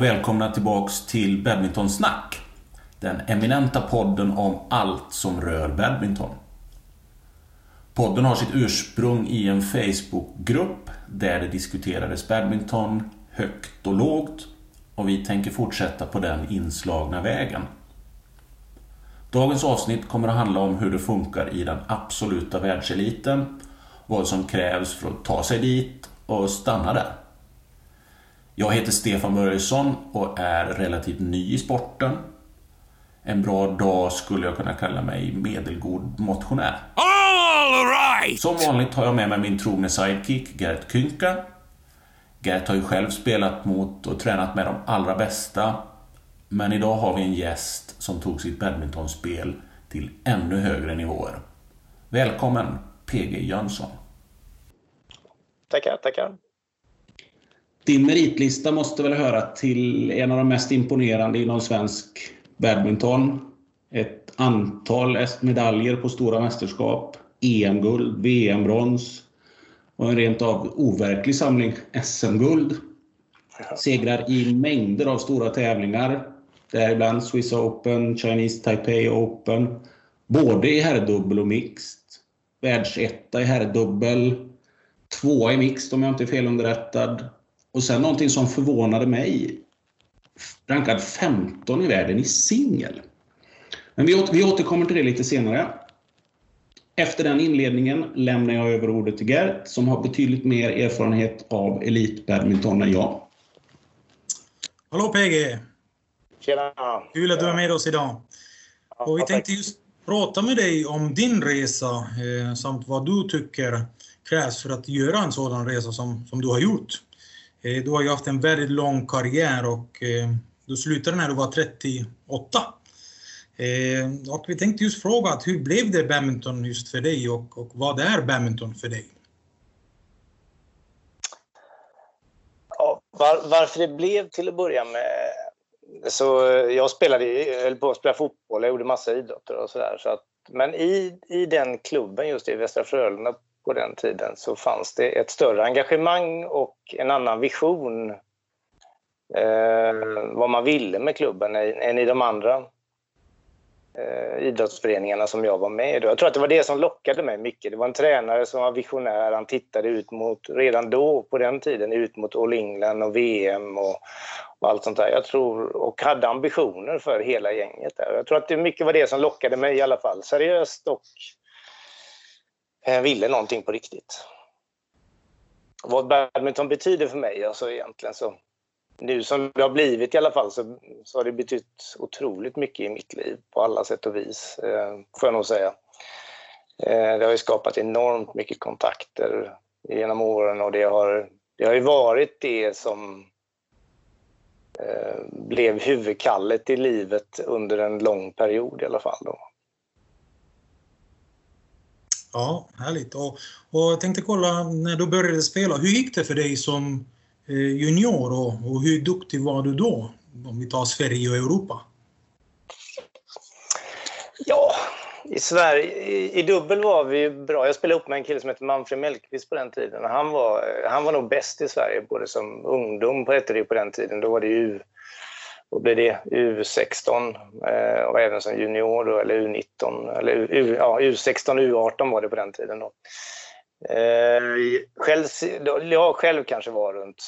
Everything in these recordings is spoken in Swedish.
och välkomna tillbaks till Badmintonsnack. Den eminenta podden om allt som rör badminton. Podden har sitt ursprung i en Facebookgrupp där det diskuterades badminton högt och lågt och vi tänker fortsätta på den inslagna vägen. Dagens avsnitt kommer att handla om hur det funkar i den absoluta världseliten, vad som krävs för att ta sig dit och stanna där. Jag heter Stefan Börjesson och är relativt ny i sporten. En bra dag skulle jag kunna kalla mig medelgod motionär. All right! Som vanligt har jag med mig min trogne sidekick Gert Kynka. Gert har ju själv spelat mot och tränat med de allra bästa. Men idag har vi en gäst som tog sitt badmintonspel till ännu högre nivåer. Välkommen PG Jönsson. Tackar, tackar. Din meritlista måste väl höra till en av de mest imponerande inom svensk badminton. Ett antal medaljer på stora mästerskap, EM-guld, VM-brons och en rent av overklig samling SM-guld. Segrar i mängder av stora tävlingar, däribland Swiss Open, Chinese Taipei Open, både i herrdubbel och mixed. Världsetta i herrdubbel, tvåa i mixed om jag inte är felunderrättad och sen någonting som förvånade mig. Rankad 15 i världen i singel. Men vi, vi återkommer till det lite senare. Efter den inledningen lämnar jag över ordet till Gert som har betydligt mer erfarenhet av elitbadminton än jag. Hallå PG! Tjena! Kul att du är med oss idag. Och vi tänkte just prata med dig om din resa eh, samt vad du tycker krävs för att göra en sådan resa som, som du har gjort. Eh, du har ju haft en väldigt lång karriär och eh, du slutade när du var 38. Och vi tänkte just fråga att hur blev det badminton just för dig och, och vad är badminton för dig? Ja, var, varför det blev till att börja med så jag spelade, höll på att spela fotboll, jag gjorde massa idrotter och sådär. Så att, men i, i den klubben, just i Västra Frölunda på den tiden, så fanns det ett större engagemang och en annan vision eh, vad man ville med klubben än i de andra eh, idrottsföreningarna som jag var med i. Jag tror att det var det som lockade mig mycket. Det var en tränare som var visionär. Han tittade ut mot, redan då, på den tiden, ut mot All England och VM och, och allt sånt där. Jag tror, och hade ambitioner för hela gänget. Där. Jag tror att det mycket var det som lockade mig i alla fall. Seriöst och ville någonting på riktigt. Vad badminton betyder för mig, alltså egentligen så nu som det har blivit i alla fall så, så har det betytt otroligt mycket i mitt liv på alla sätt och vis, eh, får jag nog säga. Eh, det har ju skapat enormt mycket kontakter genom åren och det har, det har ju varit det som eh, blev huvudkallet i livet under en lång period i alla fall. Då. Ja, härligt. Och, och jag tänkte kolla, när du började spela, hur gick det för dig som eh, junior och, och hur duktig var du då? Om vi tar Sverige och Europa. Ja, i Sverige, i, i dubbel var vi bra. Jag spelade upp med en kille som hette Manfred Mellqvist på den tiden. Han var, han var nog bäst i Sverige, både som ungdom, på det på den tiden. Då var det ju då blir det U16 eh, och även som junior då, eller U19, eller U, ja, U16 U18 var det på den tiden. Då. Eh, själv, jag själv kanske var runt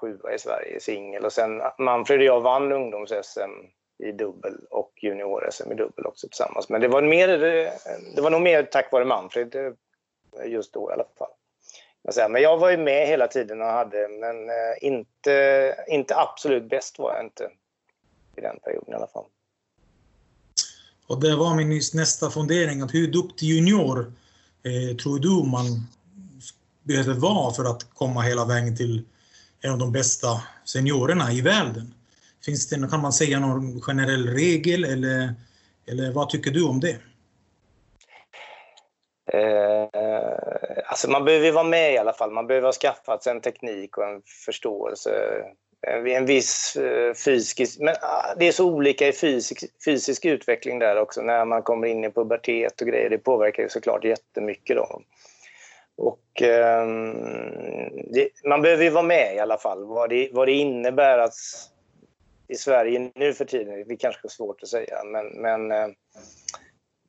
6-7 i Sverige i singel och sen Manfred och jag vann ungdoms-SM i dubbel och junior-SM i dubbel också tillsammans. Men det var, mer, det var nog mer tack vare Manfred eh, just då i alla fall. Men jag var ju med hela tiden och hade, men eh, inte, inte absolut bäst var jag inte i den perioden i alla fall. Och det var min nästa fundering, att hur duktig junior eh, tror du man behöver vara för att komma hela vägen till en av de bästa seniorerna i världen? Finns det, kan man säga någon generell regel eller, eller vad tycker du om det? Eh, alltså man behöver vara med i alla fall. Man behöver ha skaffat sig en teknik och en förståelse. En viss eh, fysisk... Men ah, det är så olika i fysisk, fysisk utveckling där också när man kommer in i pubertet och grejer. Det påverkar ju såklart jättemycket. Då. Och, eh, det, man behöver ju vara med i alla fall. Vad det, vad det innebär att i Sverige nu för tiden. Det kanske är svårt att säga, men, men, eh,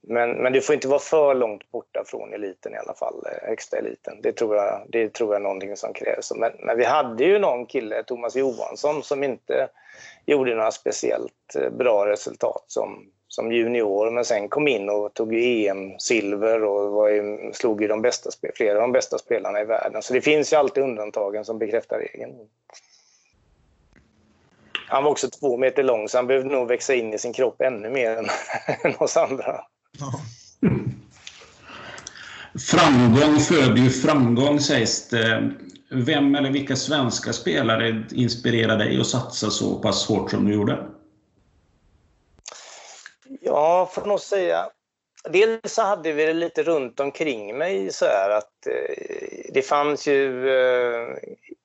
men, men du får inte vara för långt borta från eliten i alla fall, eh, högsta eliten. Det tror jag, det tror jag är någonting som krävs. Men, men vi hade ju någon kille, Thomas Johansson, som inte gjorde några speciellt eh, bra resultat som, som junior, men sen kom in och tog EM-silver och var ju, slog ju de bästa, flera av de bästa spelarna i världen. Så det finns ju alltid undantagen som bekräftar regeln. Han var också två meter lång, så han behövde nog växa in i sin kropp ännu mer än, än oss andra. Ja. Framgång föder ju framgång, sägs det. Vem eller vilka svenska spelare inspirerade dig att satsa så pass hårt som du gjorde? Ja, får nog säga Dels så hade vi det lite runt omkring mig så här att eh, det fanns ju eh,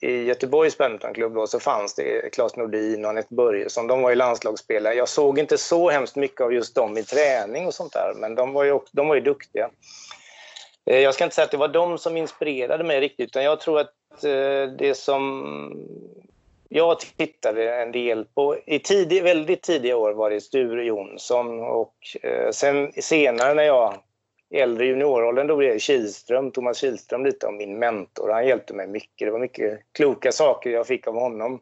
i Göteborgs badmintonklubb då så fanns det Claes Nordin och Anette Börjesson. De var ju landslagsspelare. Jag såg inte så hemskt mycket av just dem i träning och sånt där, men de var ju, de var ju duktiga. Eh, jag ska inte säga att det var de som inspirerade mig riktigt, utan jag tror att eh, det som jag tittade en del på, i tidig, väldigt tidiga år var det Sture Jonsson och eh, sen senare när jag i äldre junioråldern då blev det Kihlström, Thomas Kihlström lite av min mentor. Han hjälpte mig mycket. Det var mycket kloka saker jag fick av honom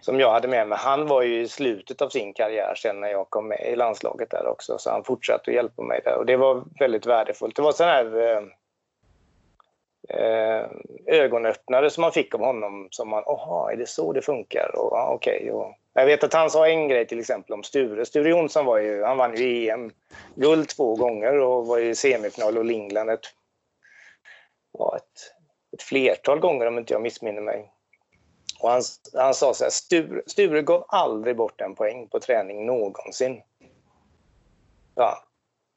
som jag hade med mig. Han var ju i slutet av sin karriär sen när jag kom med i landslaget där också, så han fortsatte att hjälpa mig där och det var väldigt värdefullt. Det var sån här eh, eh, ögonöppnare som man fick av honom som man, aha, är det så det funkar? Och, ah, okay. och, jag vet att han sa en grej till exempel om Sture. Sture Jonsson var ju, han vann ju EM-guld två gånger och var i semifinal och England ett, var ett, ett flertal gånger om inte jag missminner mig. Och han, han sa så här, Sture, Sture gav aldrig bort en poäng på träning någonsin. Ja,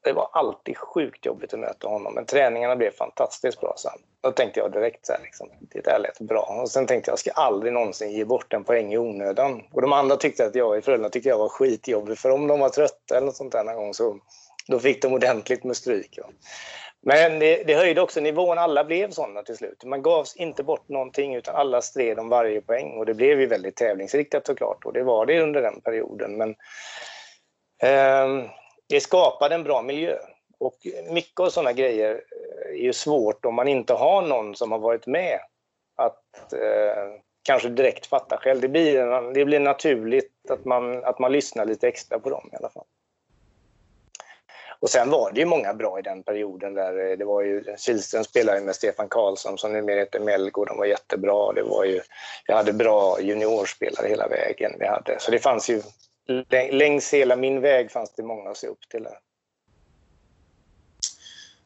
det var alltid sjukt jobbigt att möta honom, men träningarna blev fantastiskt bra sen. Då tänkte jag direkt så här, liksom, det där lät bra. Och sen tänkte jag, jag ska aldrig någonsin ge bort en poäng i onödan. Och de andra tyckte att jag i Frölunda tyckte jag var skitjobbig, för om de var trötta eller något sånt där någon gång så då fick de ordentligt med stryk. Ja. Men det, det, höjde också nivån. Alla blev sådana till slut. Man gavs inte bort någonting utan alla stred om varje poäng. Och det blev ju väldigt tävlingsriktat såklart och det var det under den perioden. Men eh, det skapade en bra miljö. Och mycket av sådana grejer eh, är ju svårt om man inte har någon som har varit med att eh, kanske direkt fatta själv. Det blir, det blir naturligt att man, att man lyssnar lite extra på dem i alla fall. Och sen var det ju många bra i den perioden där eh, det var ju Kihlström spelade med Stefan Karlsson som numera heter Melgo, de var jättebra. Det var ju, vi hade bra juniorspelare hela vägen. Vi hade, så det fanns ju längs hela min väg fanns det många att se upp till. Där.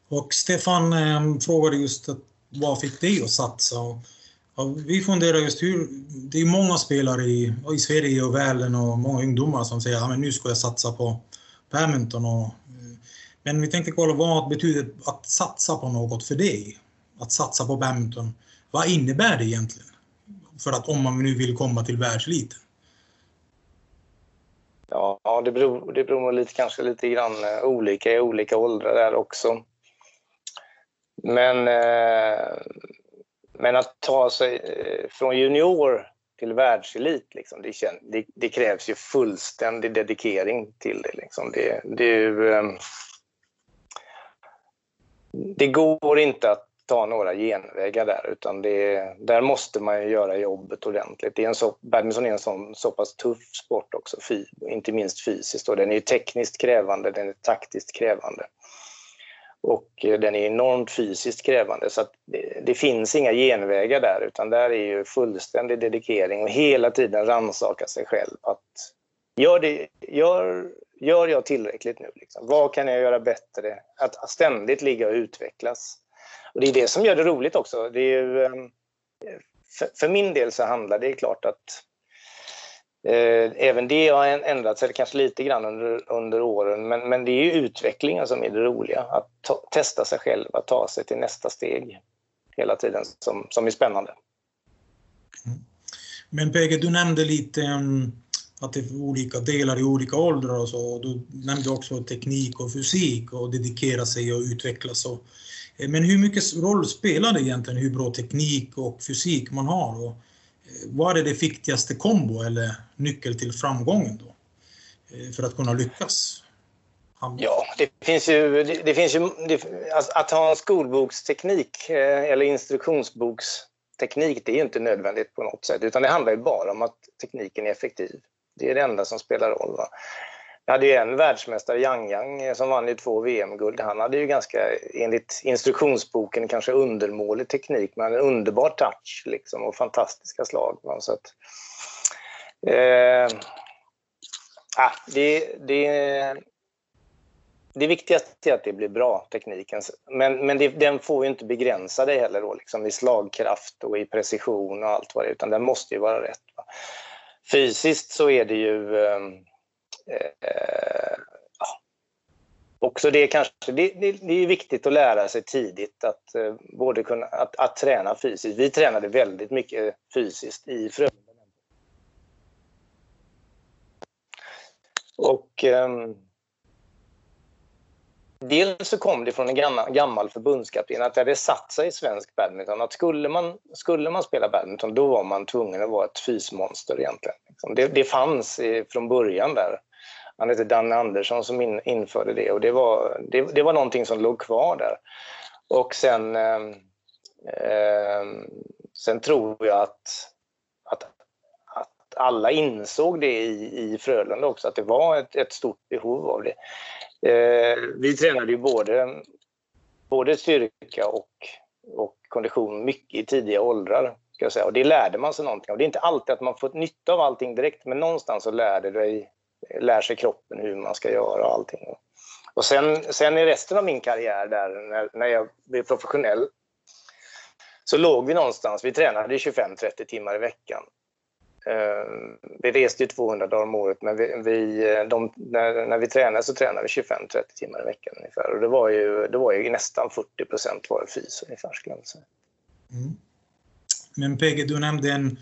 Och Stefan eh, frågade just att, vad fick dig att satsa? Och, och vi funderar just hur, det är många spelare i, i Sverige och världen och många ungdomar som säger att nu ska jag satsa på badminton. Och, men vi tänkte kolla vad betyder att satsa på något för dig? Att satsa på badminton. Vad innebär det egentligen? För att om man nu vill komma till världseliten? Ja, det beror, det beror lite, kanske lite grann eh, olika i olika åldrar där också. Men, eh, men att ta sig eh, från junior till världselit, liksom, det, det, det, krävs ju fullständig dedikering till det. Liksom. Det, det, ehm, det går inte att ta några genvägar där, utan det, där måste man ju göra jobbet ordentligt. Det är en så, badminton är en sån, så pass tuff sport också, fy, inte minst fysiskt. Och den är ju tekniskt krävande, den är taktiskt krävande. Och eh, den är enormt fysiskt krävande, så det, det, finns inga genvägar där, utan där är ju fullständig dedikering och hela tiden rannsaka sig själv. Att gör, det, gör, gör jag tillräckligt nu? Liksom? Vad kan jag göra bättre? Att ständigt ligga och utvecklas. Och det är det som gör det roligt också. Det är ju, ehm, för, för, min del så handlar det klart att eh, även det har ändrat sig kanske lite grann under, under åren, men, men det är ju utvecklingen som är det roliga. Att ta, testa sig själv, att ta sig till nästa steg hela tiden som, som är spännande. Mm. Men PG, du nämnde lite um, att det är olika delar i olika åldrar och så. Du nämnde också teknik och fysik och dedikera sig och utvecklas. Och, men hur mycket roll spelar det egentligen hur bra teknik och fysik man har? Och eh, vad är det viktigaste kombo eller nyckel till framgången då? Eh, för att kunna lyckas? Ja, det finns ju... Det, det finns ju det, alltså, att ha en skolboksteknik eh, eller instruktionsboksteknik, det är inte nödvändigt på något sätt, utan det handlar ju bara om att tekniken är effektiv. Det är det enda som spelar roll. Va? Jag hade ju en världsmästare, Yang Yang, eh, som vann ju två VM-guld. Han hade ju ganska, enligt instruktionsboken, kanske undermålig teknik, men en underbar touch liksom, och fantastiska slag. Så att, eh, ah, det, det, det viktigaste är att det blir bra, tekniken. Men, men det, den får ju inte begränsa dig heller då, liksom, i slagkraft och i precision och allt vad det är, utan den måste ju vara rätt. Va? Fysiskt så är det ju eh, eh, ja, också det kanske, det, det, det, är viktigt att lära sig tidigt att eh, både kunna, att, att träna fysiskt. Vi tränade väldigt mycket fysiskt i Frölunda. Och eh, Dels så kom det från en gammal, gammal förbundskapten att det hade satt sig i svensk badminton att skulle man, skulle man spela badminton då var man tvungen att vara ett fysmonster egentligen. Liksom, det, det fanns eh, från början där. Han hette Danne Andersson som in, införde det och det var, det, det, var någonting som låg kvar där. Och sen, eh, eh, sen tror jag att, att, att alla insåg det i, i Frölunda också, att det var ett, ett stort behov av det. Eh, vi tränade ju både, både styrka och, och kondition mycket i tidiga åldrar. Ska jag säga. Och det lärde man sig någonting av. Det är inte alltid att man får nytta av allting direkt, men någonstans så lär, du dig, lär sig kroppen hur man ska göra och allting. Och sen, sen i resten av min karriär där, när, när jag blev professionell, så låg vi någonstans, vi tränade 25-30 timmar i veckan. Ehm, vi reste ju 200 dagar om året, men vi, vi de, när, när, vi tränade så tränade vi 25-30 timmar i veckan ungefär. Och det var ju, det var ju nästan 40 procent var fys ungefär, skulle jag säga. Mm. Men PG, du nämnde en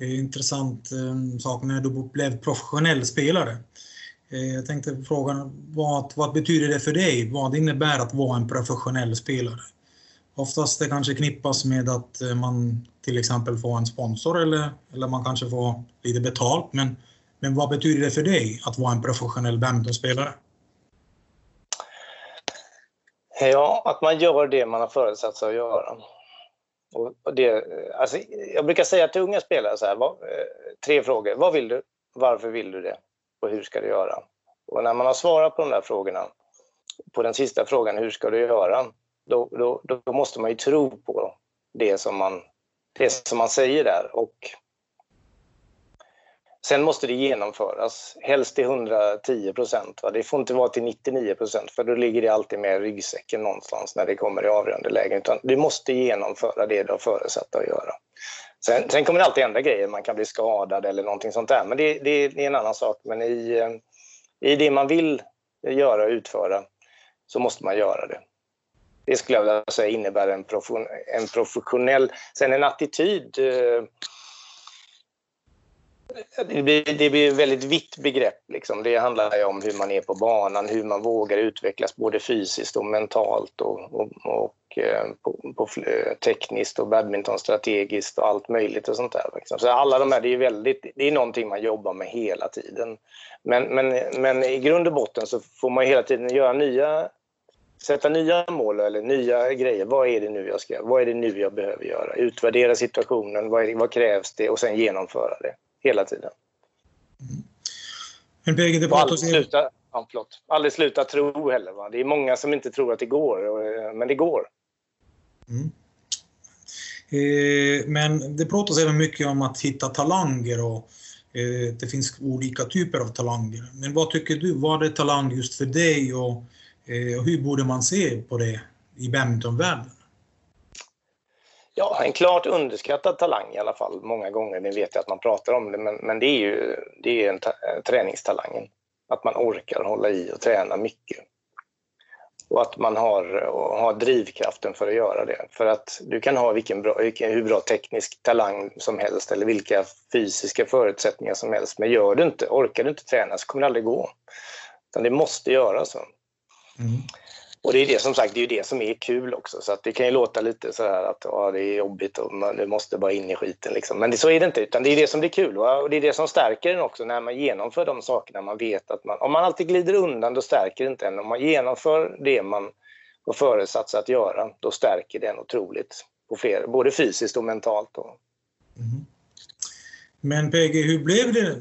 Eh, intressant eh, sak när du blev professionell spelare. Eh, jag tänkte fråga, vad, vad betyder det för dig? Vad innebär att vara en professionell spelare? Oftast det kanske knippas med att eh, man till exempel får en sponsor eller, eller man kanske får lite betalt. Men, men vad betyder det för dig att vara en professionell badmintonspelare? Ja, att man gör det man har förutsatt sig att göra. Och det, alltså, jag brukar säga till unga spelare så här, vad, eh, tre frågor. Vad vill du? Varför vill du det? Och hur ska du göra? Och när man har svarat på de där frågorna, på den sista frågan, hur ska du göra? då, då, då måste man ju tro på det som man, det som man säger där. Och sen måste det genomföras, helst till 110 procent. Det får inte vara till 99 procent för då ligger det alltid med ryggsäcken någonstans när det kommer i avgörande lägen. Utan du måste genomföra det du har förutsatt att göra. Sen, sen kommer det alltid andra grejer, man kan bli skadad eller någonting sånt där. Men det, det, det är en annan sak. Men i, eh, i det man vill göra och utföra så måste man göra det. Det skulle jag vilja säga innebär en, en professionell... Sen en attityd... Eh, det blir, det blir ett väldigt vitt begrepp. Liksom. Det handlar om hur man är på banan, hur man vågar utvecklas både fysiskt och mentalt och, och, och eh, på, på, tekniskt och badmintonstrategiskt och allt möjligt och sånt där. Liksom. Så alla de här, det är, väldigt, det är någonting man jobbar med hela tiden. Men, men, men i grund och botten så får man hela tiden göra nya sätta nya mål eller nya grejer. Vad är det nu jag ska Vad är det nu jag behöver göra? Utvärdera situationen, vad, det, vad krävs det och sen genomföra det hela tiden. Mm. Men det aldrig, sluta, ja, förlåt. aldrig sluta tro heller. Va? Det är många som inte tror att det går, eh, men det går. Mm. Eh, men det pratas även mycket om att hitta talanger och eh, det finns olika typer av talanger. Men vad tycker du, vad är talang just för dig och Eh, hur borde man se på det i badmintonvärlden? Ja, en klart underskattad talang i alla fall, många gånger. Ni vet jag att man pratar om det, men, men det är ju det är en eh, träningstalangen. Att man orkar hålla i och träna mycket. Och att man har, har drivkraften för att göra det. För att du kan ha vilken bra, vilken, hur bra teknisk talang som helst eller vilka fysiska förutsättningar som helst. Men gör du inte, orkar du inte träna så kommer det aldrig gå. Utan det måste göras. Mm. Och det är det som sagt, det är det som är kul också. Så att det kan ju låta lite så här att ja, det är jobbigt och man, du måste bara in i skiten. Liksom. Men det, så är det inte, utan det är det som blir kul. Va? Och det är det som stärker en också när man genomför de sakerna man vet att man... Om man alltid glider undan, då stärker det inte en. Om man genomför det man har föresatt sig att göra, då stärker det en otroligt. På fler, både fysiskt och mentalt. Och... Mm. Mm-hmm. Men PG, hur blev det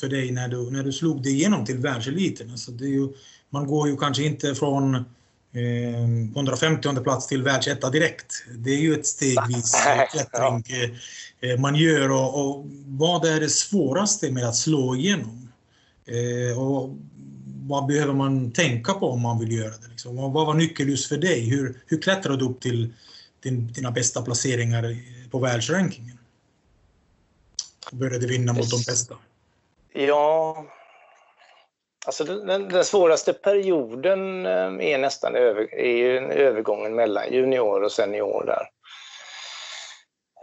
för dig när du, när du slog dig igenom till världseliten? Alltså det är ju, man går ju kanske inte från eh, 150 plats till världsetta direkt. Det är ju ett stegvis klättring eh, man gör. Och, och, vad är det svåraste med att slå igenom? Eh, och vad behöver man tänka på om man vill göra det? Liksom? Vad var nyckelljus för dig? Hur, hur klättrade du upp till din, dina bästa placeringar på världsrankingen? Och började vinna mot de bästa? Ja, alltså den, den svåraste perioden eh, är nästan över, är övergången mellan junior och senior där.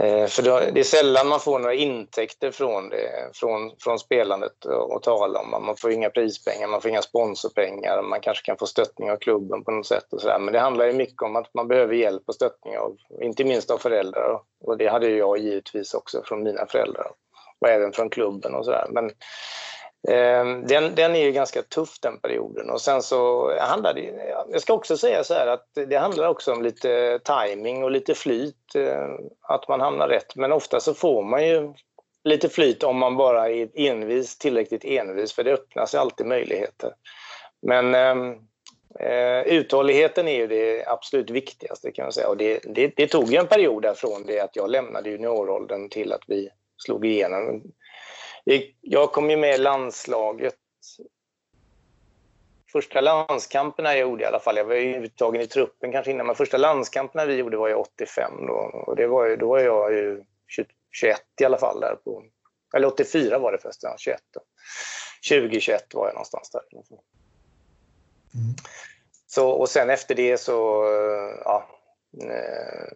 Eh, för det är sällan man får några intäkter från, det, från, från spelandet att tala om. Man får inga prispengar, man får inga sponsorpengar, man kanske kan få stöttning av klubben på något sätt. Och så där. Men det handlar ju mycket om att man behöver hjälp och stöttning av, inte minst av föräldrar. Och det hade jag givetvis också från mina föräldrar och även från klubben och sådär. Men Ehm, den, den är ju ganska tuff den perioden och sen så handlar det, jag ska också säga så här att det handlar också om lite timing och lite flyt, eh, att man hamnar rätt. Men ofta så får man ju lite flyt om man bara är envis, tillräckligt envis, för det öppnar sig alltid möjligheter. Men ehm, eh, uthålligheten är ju det absolut viktigaste kan man säga. Och det, det, det tog ju en period därifrån det att jag lämnade junioråldern till att vi slog igenom. Jag kom ju med i landslaget. Första landskamperna jag gjorde i alla fall, jag var ju uttagen i truppen kanske innan, men första landskamperna vi gjorde var ju 85 då. Och det var ju, då var jag ju 21 i alla fall där på, eller 84 var det förresten, 21 då. 2021 var jag någonstans där. Mm. Så, och sen efter det så, ja, eh,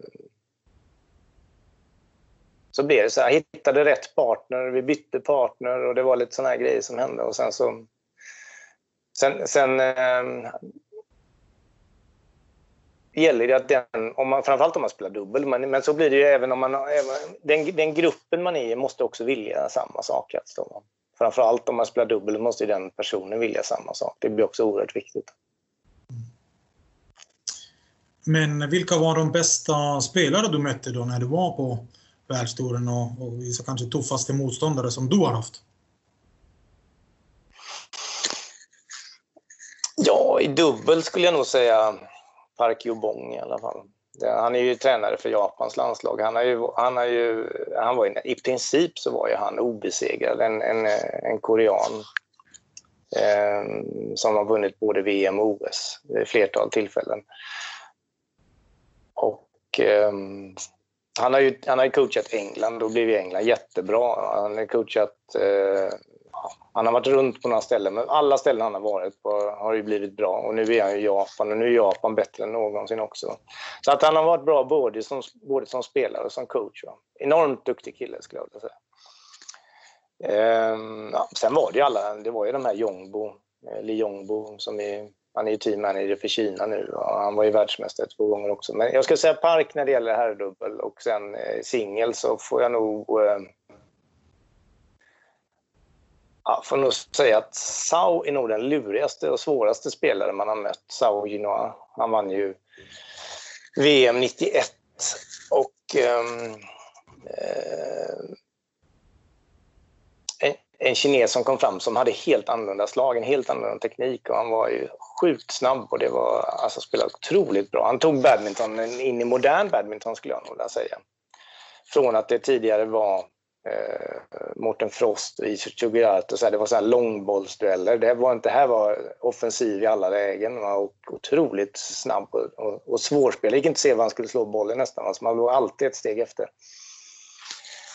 så blev det så här, jag hittade rätt partner, vi bytte partner och det var lite såna här grejer som hände. Och sen så... Sen, sen eh, gäller det att den, om man, framförallt om man spelar dubbel, men, men så blir det ju även om man... Även, den, den gruppen man är i måste också vilja samma sak. Alltså. Framförallt om man spelar dubbel måste den personen vilja samma sak. Det blir också oerhört viktigt. Men vilka var de bästa spelare du mötte då när du var på världstouren och, och vissa kanske tuffaste motståndare som du har haft? Ja, i dubbel skulle jag nog säga Park Yobong i alla fall. Han är ju tränare för Japans landslag. Han, har ju, han, har ju, han var ju, I princip så var ju han obesegrad, en, en, en korean eh, som har vunnit både VM och OS vid flertal tillfällen. Och eh, han har ju han har coachat England och blivit England jättebra. Han har coachat... Eh, han har varit runt på några ställen, men alla ställen han har varit på har ju blivit bra. Och nu är han i Japan och nu är Japan bättre än någonsin också. Så att han har varit bra både som, både som spelare och som coach. Va? Enormt duktig kille skulle jag vilja säga. Eh, ja, sen var det ju alla, det var ju de här Jongbo, eh, Li Jongbo som är han är ju teammanager för Kina nu och han var ju världsmästare två gånger också. Men jag ska säga Park när det gäller herrdubbel och sen eh, singel så får jag nog eh, ja, får nog säga att Sao är nog den lurigaste och svåraste spelare man har mött. Sao Ginoa. Han vann ju VM 91 och ehm, eh, en kines som kom fram som hade helt annorlunda slag, en helt annorlunda teknik och han var ju sjukt snabb och det var, alltså spelade otroligt bra. Han tog badminton in i modern badminton skulle jag nog vilja säga. Från att det tidigare var eh, Mårten Frost och Isak så här, det var så här långbollsdueller. Det var inte, här var offensiv i alla lägen och otroligt snabb och, och, och svårspelad. Det gick inte att se var han skulle slå bollen nästan, alltså man låg alltid ett steg efter.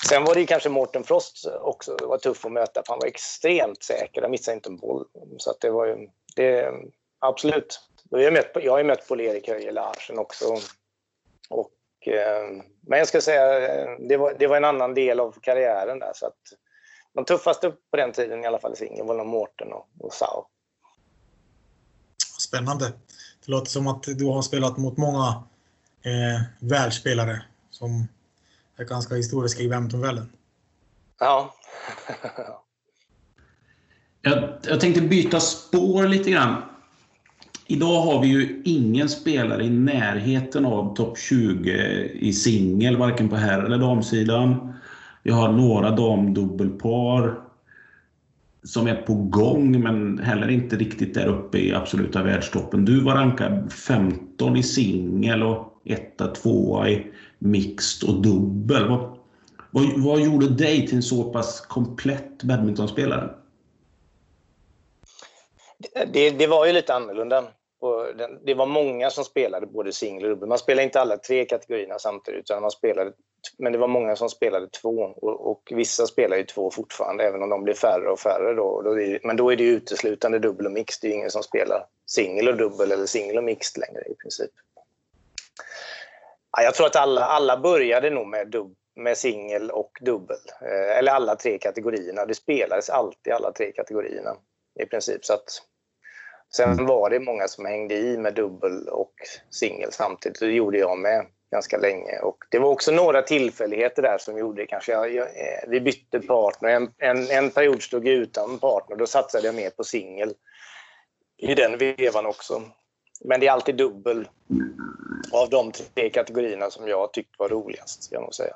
Sen var det kanske Mårten Frost också, det var tuff att möta för han var extremt säker, han missade inte en boll. Så att det var ju, det, absolut. Jag har mött, jag har mött Paul-Erik Höje Larsen också. Och, eh, men jag ska säga, det var, det var en annan del av karriären där. Så att de tuffaste på den tiden i alla fall i singeln var nog Mårten och, och Sao. Spännande. Det Det låter som att du har spelat mot många eh, världsspelare som är ganska historiska i Badmintonvärlden. Ja. jag, jag tänkte byta spår lite grann. Idag har vi ju ingen spelare i närheten av topp 20 i singel, varken på herr eller damsidan. Vi har några damdubbelpar som är på gång, men heller inte riktigt där uppe i absoluta världstoppen. Du var rankad 15 i singel och etta, tvåa i mixed och dubbel. Vad, vad, vad gjorde dig till en så pass komplett badmintonspelare? Det, det var ju lite annorlunda det var många som spelade både singel och dubbel. Man spelade inte alla tre kategorierna samtidigt, utan man spelade, men det var många som spelade två. Och, och vissa spelar ju två fortfarande, även om de blir färre och färre. Då, men då är det uteslutande dubbel och mixed. Det är ingen som spelar singel och dubbel eller singel och mixed längre i princip. Ja, jag tror att alla, alla började nog med, dub, med singel och dubbel. Eh, eller alla tre kategorierna. Det spelades alltid alla tre kategorierna i princip. Så att Sen mm. var det många som hängde i med dubbel och singel samtidigt. Det gjorde jag med ganska länge. Och det var också några tillfälligheter där som gjorde kanske jag, jag, eh, vi bytte partner. En, en, en period stod jag utan partner. Då satsade jag mer på singel i den vevan också. Men det är alltid dubbel av de tre kategorierna som jag tyckte var roligast, ska jag nog säga.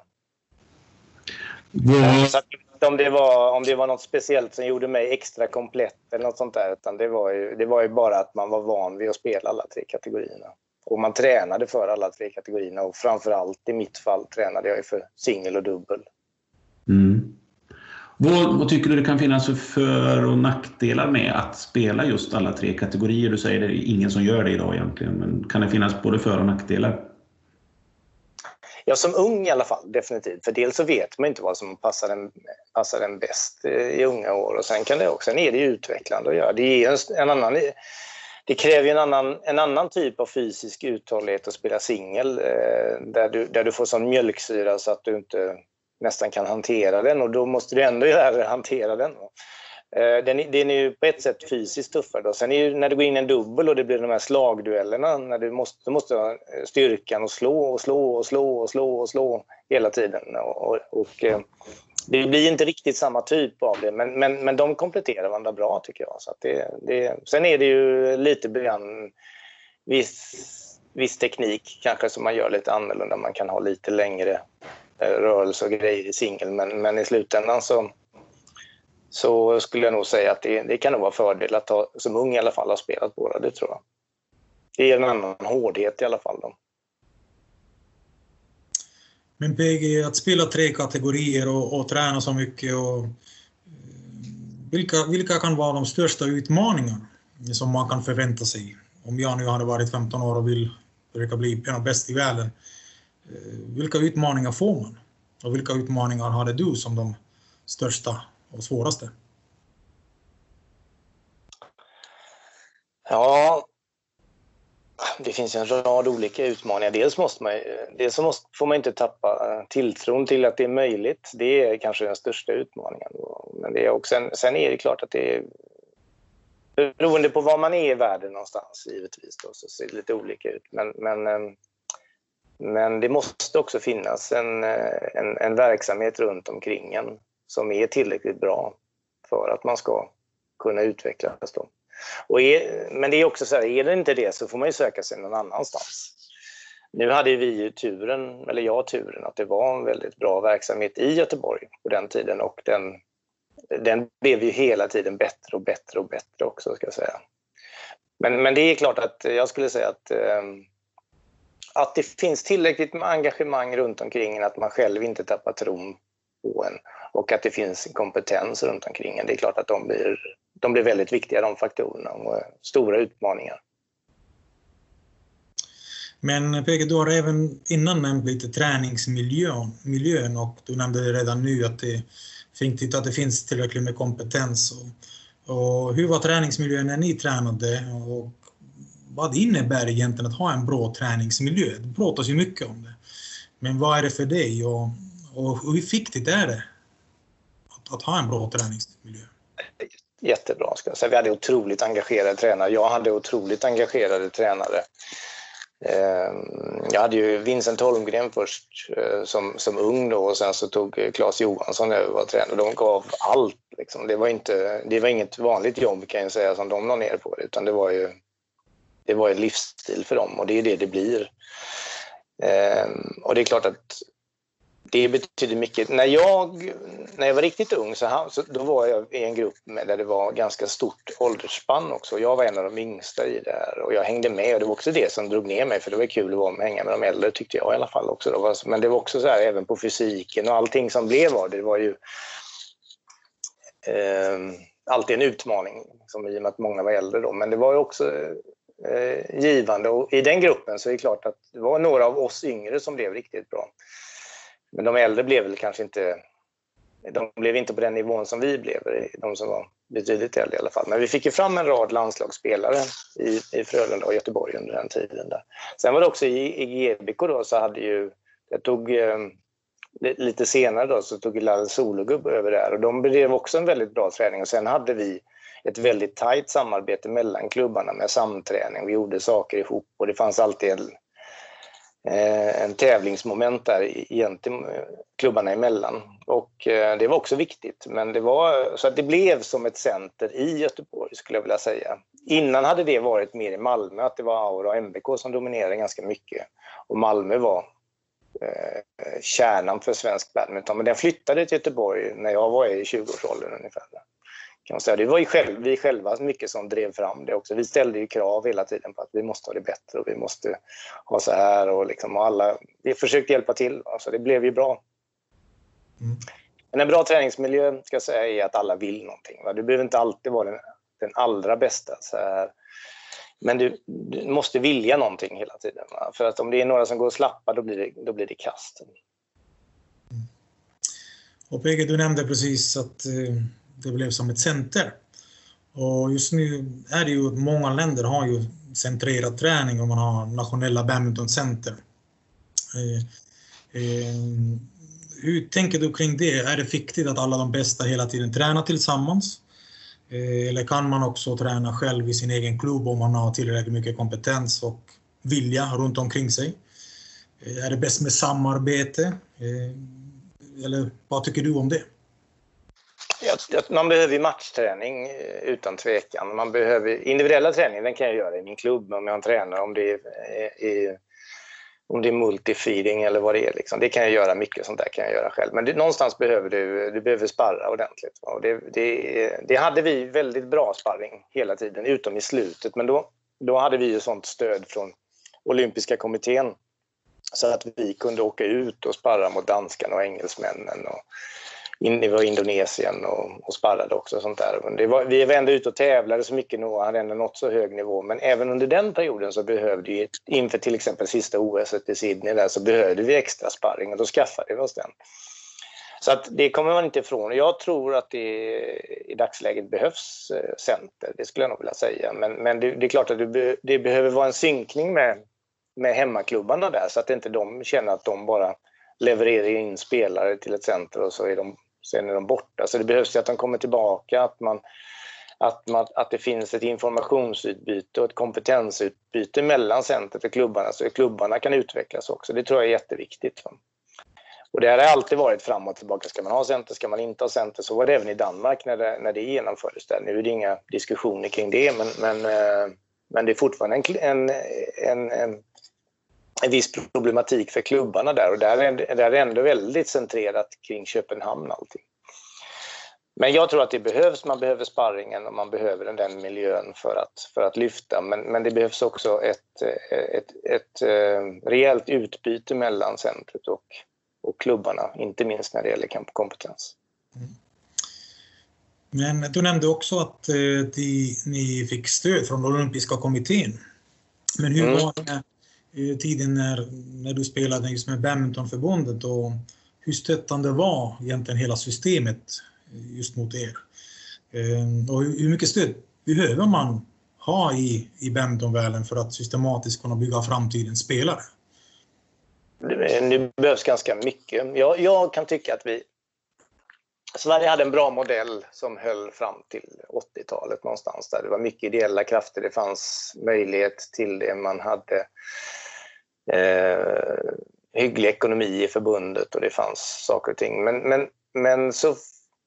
Mm. Så om det, var, om det var något speciellt som gjorde mig extra komplett eller något sånt där. Utan det var, ju, det var ju bara att man var van vid att spela alla tre kategorierna. Och man tränade för alla tre kategorierna och framförallt i mitt fall tränade jag för singel och dubbel. Mm. Vad, vad, tycker du det kan finnas för för och nackdelar med att spela just alla tre kategorier? Du säger det är ingen som gör det idag egentligen, men kan det finnas både för och nackdelar? Ja, som ung i alla fall, definitivt. För dels så vet man inte vad som passar en, passar en bäst i unga år och sen kan det också, sen är det utvecklande att göra. Det, är en, en annan, det kräver en annan, en annan typ av fysisk uthållighet att spela singel eh, där, du, där du får sån mjölksyra så att du inte nästan kan hantera den och då måste du ändå lära dig hantera den. Eh, den, den är ju på ett sätt fysiskt tuffare. Då. Sen är ju, när du går in i en dubbel och det blir de här slagduellerna, när du måste, du måste ha eh, styrkan och slå och slå och slå och slå och slå hela tiden. Och, och, och det blir inte riktigt samma typ av det, men, men, men de kompletterar varandra bra tycker jag. Så det, det, sen är det ju lite grann viss, viss teknik kanske som man gör lite annorlunda. Man kan ha lite längre rörelse och grejer i singel, men, men i slutändan så så skulle jag nog säga att det, det kan nog vara fördel att ha, som ung i alla fall, ha spelat båda. Det tror jag. Det ger en annan hårdhet i alla fall. Då. Men PG, att spela tre kategorier och, och träna så mycket och eh, vilka, vilka kan vara de största utmaningarna som man kan förvänta sig? Om jag nu hade varit 15 år och vill försöka bli en av bäst i världen, eh, Eh, vilka utmaningar får man? Och vilka utmaningar hade du som de största och svåraste? Ja, det finns en rad olika utmaningar. Dels, måste man, dels måste, får man inte tappa eh, tilltron till att det är möjligt. Det är kanske den största utmaningen. Men det är också en, sen är det klart att det är beroende på var man är i världen någonstans givetvis då, så ser det lite olika ut. Men, men, ehm, men det måste också finnas en, eh, en, en verksamhet runt omkring en som är tillräckligt bra för att man ska kunna utvecklas. Då. Och är, men det är också så här, är det inte det så får man ju söka sig någon annanstans. Nu hade vi ju turen, eller jag turen, att det var en väldigt bra verksamhet i Göteborg på den tiden och den, den blev ju hela tiden bättre och bättre och bättre också ska jag säga. Men, men det är klart att jag skulle säga att, eh, att det finns tillräckligt med engagemang runt omkring en, att man själv inte tappar tron på en och att det finns kompetens runt omkring en. Det är klart att de blir, de blir väldigt viktiga de faktorerna och eh, stora utmaningar. Men eh, PG, du har även innan nämnt lite träningsmiljön miljön, och du nämnde redan nu att det är viktigt att det finns tillräckligt med kompetens. Och, och hur var träningsmiljön när ni tränade och vad det innebär egentligen att ha en bra träningsmiljö? Det pratas ju mycket om det. Men vad är det för dig och, och hur viktigt är det att ha en bra träningsmiljö? Jättebra. Ska jag säga. Vi hade otroligt engagerade tränare. Jag hade otroligt engagerade tränare. Ehm, jag hade ju Vincent Holmgren först eh, som, som ung då och sen så tog Claes Johansson över och var tränare. De gav allt. Liksom. Det, var inte, det var inget vanligt jobb kan jag säga som de la ner på det utan det var ju det var en livsstil för dem och det är det det blir. Ehm, och det är klart att det betyder mycket. När jag, när jag var riktigt ung så, så då var jag i en grupp med, där det var ganska stort åldersspann också. Jag var en av de yngsta i det här och jag hängde med och det var också det som drog ner mig för det var kul att vara med, hänga med de äldre tyckte jag i alla fall också. Då. Men det var också så här även på fysiken och allting som blev av det, det var ju eh, alltid en utmaning liksom, i och med att många var äldre då. Men det var ju också eh, givande och i den gruppen så är det klart att det var några av oss yngre som blev riktigt bra. Men de äldre blev väl kanske inte de blev inte på den nivån som vi blev, de som var betydligt äldre i alla fall. Men vi fick ju fram en rad landslagsspelare i, i Frölunda och Göteborg under den tiden. Där. Sen var det också i, i GBK då så hade ju, jag tog eh, lite senare då så tog Lalle Sologubb över där och de bedrev också en väldigt bra träning och sen hade vi ett väldigt tajt samarbete mellan klubbarna med samträning. Vi gjorde saker ihop och det fanns alltid en, eh, en tävlingsmoment där egentligen eh, klubbarna emellan. Och eh, det var också viktigt. Men det var, så att det blev som ett center i Göteborg skulle jag vilja säga. Innan hade det varit mer i Malmö, att det var Aura och MBK som dominerade ganska mycket. Och Malmö var eh, kärnan för svensk badminton. Men den flyttade till Göteborg när jag var i 20-årsåldern ungefär. Kan man säga. Det var ju själv, vi själva mycket som drev fram det också. Vi ställde ju krav hela tiden på att vi måste ha det bättre och vi måste ha så här och, liksom, och alla, vi försökte hjälpa till. Alltså, det blev ju bra. Mm. Men en bra träningsmiljö ska jag säga är att alla vill någonting. Va? Du behöver inte alltid vara den, den allra bästa. Så här. Men du, du, måste vilja någonting hela tiden. Va? För att om det är några som går och slappar då blir det, då blir det kast. Mm. Och PG, du nämnde precis att eh, det blev som ett center. Och just nu är det ju många länder har ju centrerad träning och man har nationella badmintoncenter. Eh, eh, hur tänker du kring det? Är det viktigt att alla de bästa hela tiden tränar tillsammans? Eh, eller kan man också träna själv i sin egen klubb om man har tillräckligt mycket kompetens och vilja runt omkring sig? Eh, är det bäst med samarbete? Eh, eller vad tycker du om det? Man behöver ju matchträning eh, utan tvekan. Man behöver, individuella träning den kan jag göra i min klubb om jag tränar, om det är, eh, är, om det är multifeeding eller vad det är. Liksom. Det kan jag göra, mycket sånt där kan jag göra själv. Men det, någonstans behöver du, du behöver sparra ordentligt. Och det, det, det, hade vi väldigt bra sparring hela tiden, utom i slutet. Men då, då hade vi ju sånt stöd från olympiska kommittén så att vi kunde åka ut och sparra mot danskarna och engelsmännen och in, var Indonesien och, och sparrade också. Och sånt där. Men det var, vi var ändå ute och tävlade så mycket och hade ändå nått så hög nivå. Men även under den perioden så behövde vi, inför till exempel sista OS i Sydney där, så behövde vi extra sparring och då skaffade vi oss den. Så att det kommer man inte ifrån. Jag tror att det i dagsläget behövs eh, center, det skulle jag nog vilja säga. Men, men det, det är klart att det, det, behöver vara en synkning med, med hemmaklubbarna där så att inte de känner att de bara levererar in spelare till ett center och så är de sen är de borta. Så det behövs ju att de kommer tillbaka, att, man, att, man, att det finns ett informationsutbyte och ett kompetensutbyte mellan centret och klubbarna så att klubbarna kan utvecklas också. Det tror jag är jätteviktigt. Och det har alltid varit fram och tillbaka. Ska man ha center? Ska man inte ha center? Så var det även i Danmark när det, när det genomfördes. Där. Nu är det inga diskussioner kring det, men, men, eh, men det är fortfarande en, en, en, en viss problematik för klubbarna där och där är, där är det ändå väldigt centrerat kring Köpenhamn allting. Men jag tror att det behövs, man behöver sparringen och man behöver den miljön för att, för att lyfta. Men, men det behövs också ett, ett, ett, ett eh, rejält utbyte mellan centret och, och klubbarna, inte minst när det gäller kompetens. Mm. Men du nämnde också att eh, de, ni fick stöd från Olympiska kommittén. Men hur mm. var det tiden när, när du spelade just med badmintonförbundet och hur stöttande var egentligen hela systemet just mot er? Ehm, och hur mycket stöd behöver man ha i, i badmintonvärlden för att systematiskt kunna bygga framtidens spelare? Det behövs ganska mycket. Jag, jag kan tycka att vi Sverige hade en bra modell som höll fram till 80-talet någonstans där det var mycket ideella krafter, det fanns möjlighet till det, man hade eh, hygglig ekonomi i förbundet och det fanns saker och ting. Men, men, men så,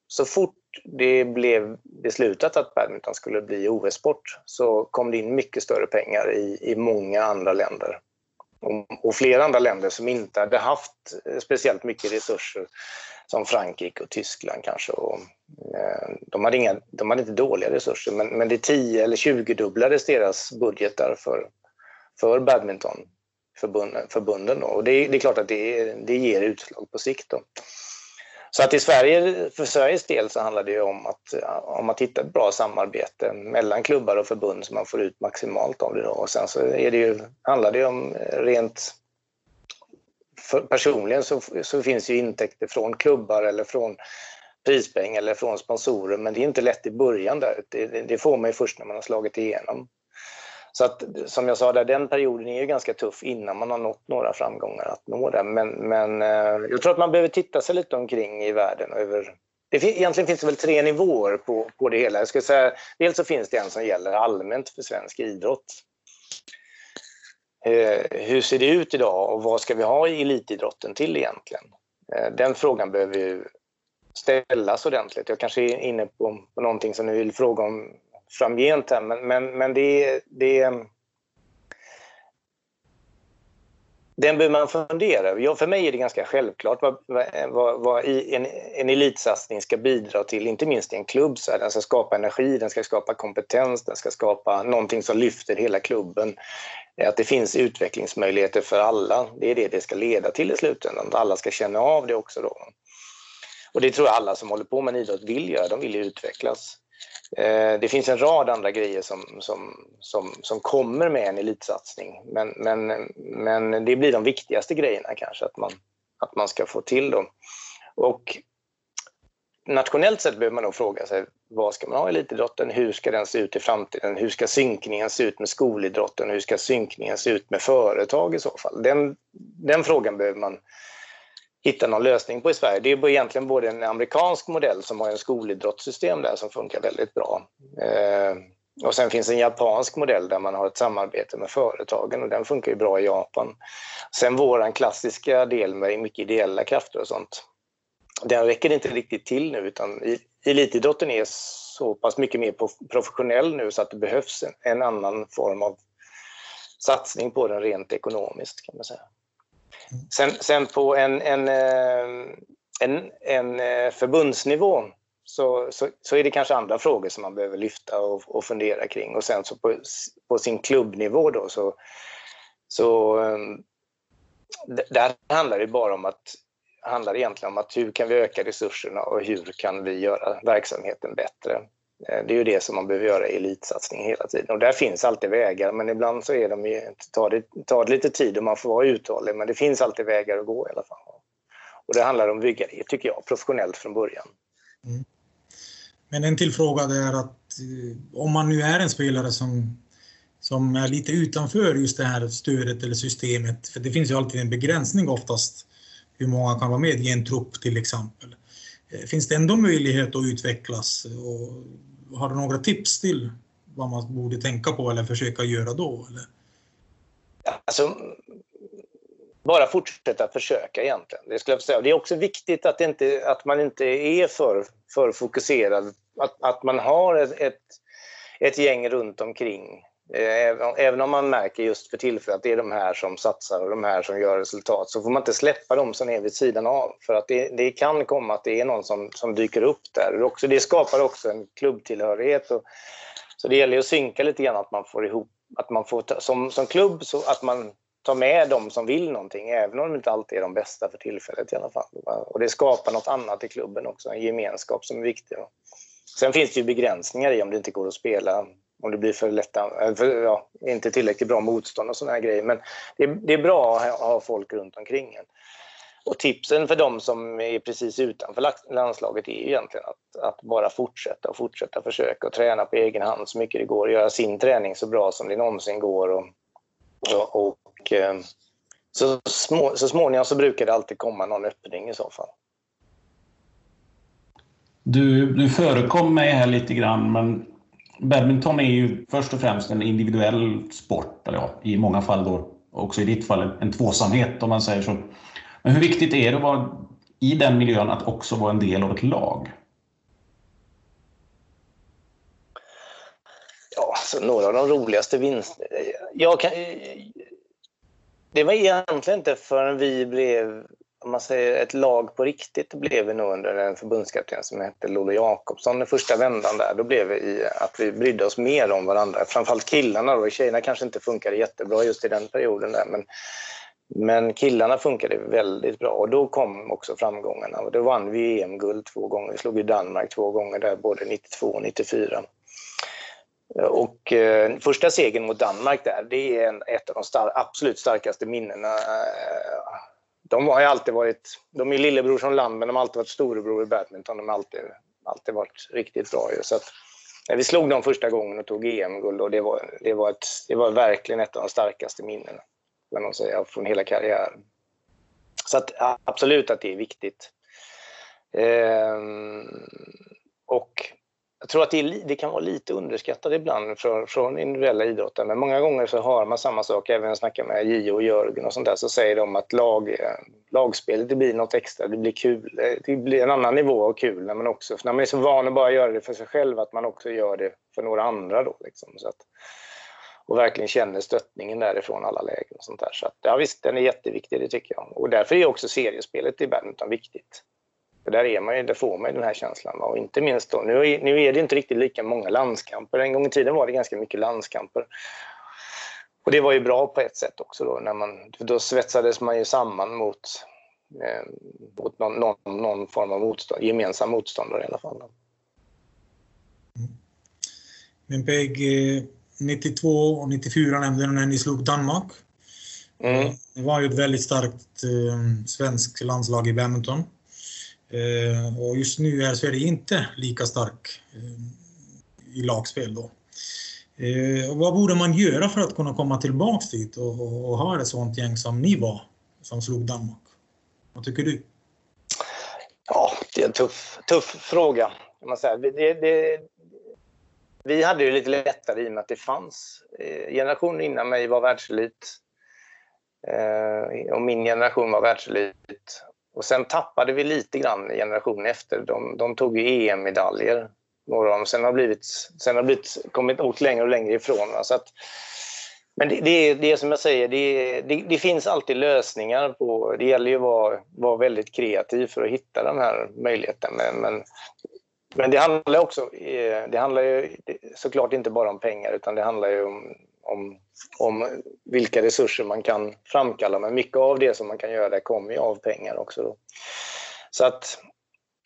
så fort det blev beslutat att badminton skulle bli OS-sport så kom det in mycket större pengar i, i många andra länder. Och, och flera andra länder som inte hade haft speciellt mycket resurser som Frankrike och Tyskland kanske. Och, eh, de, hade inga, de hade inte dåliga resurser men, men det 10 eller 20-dubblades deras budgetar för, för badminton förbunden. förbunden och det, det, är klart att det, det ger utslag på sikt. Då. Så att i Sverige, för Sveriges del så handlar det om att, om att hitta ett bra samarbete mellan klubbar och förbund så man får ut maximalt av det. Då. Och sen så är det ju, handlar det om rent för, personligen så, så finns ju intäkter från klubbar eller från prispeng eller från sponsorer men det är inte lätt i början där. Det, det får man ju först när man har slagit igenom. Så att, som jag sa, där, den perioden är ju ganska tuff innan man har nått några framgångar att nå det. Men, men eh, jag tror att man behöver titta sig lite omkring i världen. Över, det, egentligen finns det väl tre nivåer på, på det hela. Jag skulle säga, dels så finns det en som gäller allmänt för svensk idrott. Eh, hur ser det ut idag och vad ska vi ha i elitidrotten till egentligen? Eh, den frågan behöver ju ställas ordentligt. Jag kanske är inne på, på någonting som ni vill fråga om framgent här, men, men, men det, det den behöver man fundera över. för mig är det ganska självklart vad, vad, vad en, en elitsatsning ska bidra till, inte minst i en klubb. Så här, den ska skapa energi, den ska skapa kompetens, den ska skapa någonting som lyfter hela klubben. Att det finns utvecklingsmöjligheter för alla, det är det det ska leda till i slutändan. Att alla ska känna av det också. Då. Och det tror jag alla som håller på med en idrott vill göra, de vill ju utvecklas. Eh, det finns en rad andra grejer som, som, som, som kommer med en elitsatsning. Men, men, men det blir de viktigaste grejerna kanske, att man, att man ska få till dem. Och nationellt sett behöver man nog fråga sig vad ska man ha i elitidrotten? Hur ska den se ut i framtiden? Hur ska synkningen se ut med skolidrotten? Hur ska synkningen se ut med företag i så fall? Den, den frågan behöver man hitta någon lösning på i Sverige. Det är egentligen både en amerikansk modell som har en skolidrottssystem där som funkar väldigt bra. Eh, och sen finns en japansk modell där man har ett samarbete med företagen och den funkar ju bra i Japan. Sen våran klassiska del med mycket ideella krafter och sånt. Den räcker inte riktigt till nu utan elitidrotten är så pass mycket mer professionell nu så att det behövs en, en annan form av satsning på den rent ekonomiskt kan man säga. Sen, sen på en, en, eh, en, en eh, förbundsnivå så, så, så, är det kanske andra frågor som man behöver lyfta och, och fundera kring. Och sen så på, på sin klubbnivå då så, så eh, där handlar det bara om att handlar egentligen om att hur kan vi öka resurserna och hur kan vi göra verksamheten bättre. Eh, det är ju det som man behöver göra i elitsatsning hela tiden. Och där finns alltid vägar, men ibland så är de ju, tar, det, tar det lite tid och man får vara uthållig. Men det finns alltid vägar att gå i alla fall. Och det handlar om att bygga det, tycker jag, professionellt från början. Mm. Men en till fråga är att eh, om man nu är en spelare som, som är lite utanför just det här stödet eller systemet, för det finns ju alltid en begränsning oftast hur många kan vara med i en trupp till exempel. Eh, finns det ändå möjlighet att utvecklas? Och har du några tips till vad man borde tänka på eller försöka göra då? Eller? Alltså, bara fortsätta försöka egentligen. Det, skulle jag säga. det är också viktigt att, inte, att man inte är för, för fokuserad. Att, att man har ett, ett, ett gäng runt omkring även om man märker just för tillfället att det är de här som satsar och de här som gör resultat så får man inte släppa dem som är vid sidan av. För att det, det kan komma att det är någon som, som dyker upp där. Också, det skapar också en klubbtillhörighet. Och, så det gäller att synka lite grann att man får ihop, att man får ta, som, som klubb så att man tar med dem som vill någonting även om de inte alltid är de bästa för tillfället i alla fall. Och det skapar något annat i klubben också, en gemenskap som är viktig. Sen finns det ju begränsningar i om det inte går att spela om det blir för lätta, eh, för, ja, inte tillräckligt bra motstånd och sådana här grejer. Men det är, det är bra att ha folk runt omkring en. Och tipsen för de som är precis utanför landslaget är egentligen att, att bara fortsätta och fortsätta försöka och träna på egen hand så mycket det går. Göra sin träning så bra som det någonsin går. Och, och, och så, små, så småningom så brukar det alltid komma någon öppning i så fall. Du, du förekom mig här lite grann, men badminton är ju först och främst en individuell sport, eller ja, i många fall då också i ditt fall en tvåsamhet om man säger så. Men hur viktigt är det att vara i den miljön att också vara en del av ett lag? Ja, så några av de roligaste vinsterna. Jag kan, det var egentligen inte förrän vi blev om man säger ett lag på riktigt blev vi nog under en förbundskapten som hette Lollo Jakobsson den första vändan där. Då blev vi att vi brydde oss mer om varandra. Framförallt killarna då. Tjejerna kanske inte funkade jättebra just i den perioden där. Men, men killarna funkade väldigt bra och då kom också framgångarna. Och då vann vi EM-guld två gånger. Vi slog ju Danmark två gånger där, både 92 och 94. Och eh, första segern mot Danmark där, det är en, ett av de star absolut starkaste minnena eh, de har ju alltid varit, de är lillebror som land, men de har alltid varit storebror i badminton. De har alltid, alltid varit riktigt bra ju. Så att, när vi slog dem första gången och tog EM-guld, och det var, det, var ett, det var verkligen ett av de starkaste minnena kan man säga, från hela karriären. Så att, absolut att det är viktigt. Ehm, och jag tror att det, är, det, kan vara lite underskattat ibland från, från individuella idrotter, men många gånger så hör man samma sak, även när jag snackar med Gio och Jörgen och sånt där, så säger de att lag, eh, lagspelet det blir något extra, det blir kul, eh, det blir en annan nivå av kul när man också, när man är så van att bara göra det för sig själv, att man också gör det för några andra då liksom. Så att, och verkligen känner stöttningen därifrån alla lägen och sånt där. Så att, ja visst, den är jätteviktig, det tycker jag. Och därför är också seriespelet i badminton viktigt. För där, är man ju, där får man ju den här känslan. Och inte minst då, nu är, nu är det inte riktigt lika många landskamper. En gång i tiden var det ganska mycket landskamper. Och det var ju bra på ett sätt också då, när man, då svetsades man ju samman mot, eh, mot någon, någon, någon, form av motstånd, gemensam motståndare i alla fall. Mm. Men Peg, 92 och 94 nämnde du när ni slog Danmark. Mm. Det var ju ett väldigt starkt eh, svenskt landslag i badminton. Eh, och just nu är Sverige inte lika stark eh, i lagspel då. Eh, vad borde man göra för att kunna komma tillbaks dit och, och, och ha ett sånt gäng som ni var, som slog Danmark? Vad tycker du? Ja, det är en tuff, tuff fråga. man säga. Det, det, vi hade det lite lättare i och med att det fanns. Eh, generationen innan mig var världselit. Eh, och min generation var världselit. Och sen tappade vi lite grann generationen efter. De, de tog ju EM-medaljer, några av dem. Sen har blivit, sen har blivit, kommit åt längre och längre ifrån. Så att, men det, det, det är som jag säger, det, det, det, finns alltid lösningar. på Det gäller ju att vara, vara väldigt kreativ för att hitta den här möjligheten. Men, men, men det handlar också, eh, det handlar ju såklart inte bara om pengar utan det handlar ju om om, om vilka resurser man kan framkalla. Men mycket av det som man kan göra där kommer ju av pengar också. Då. Så att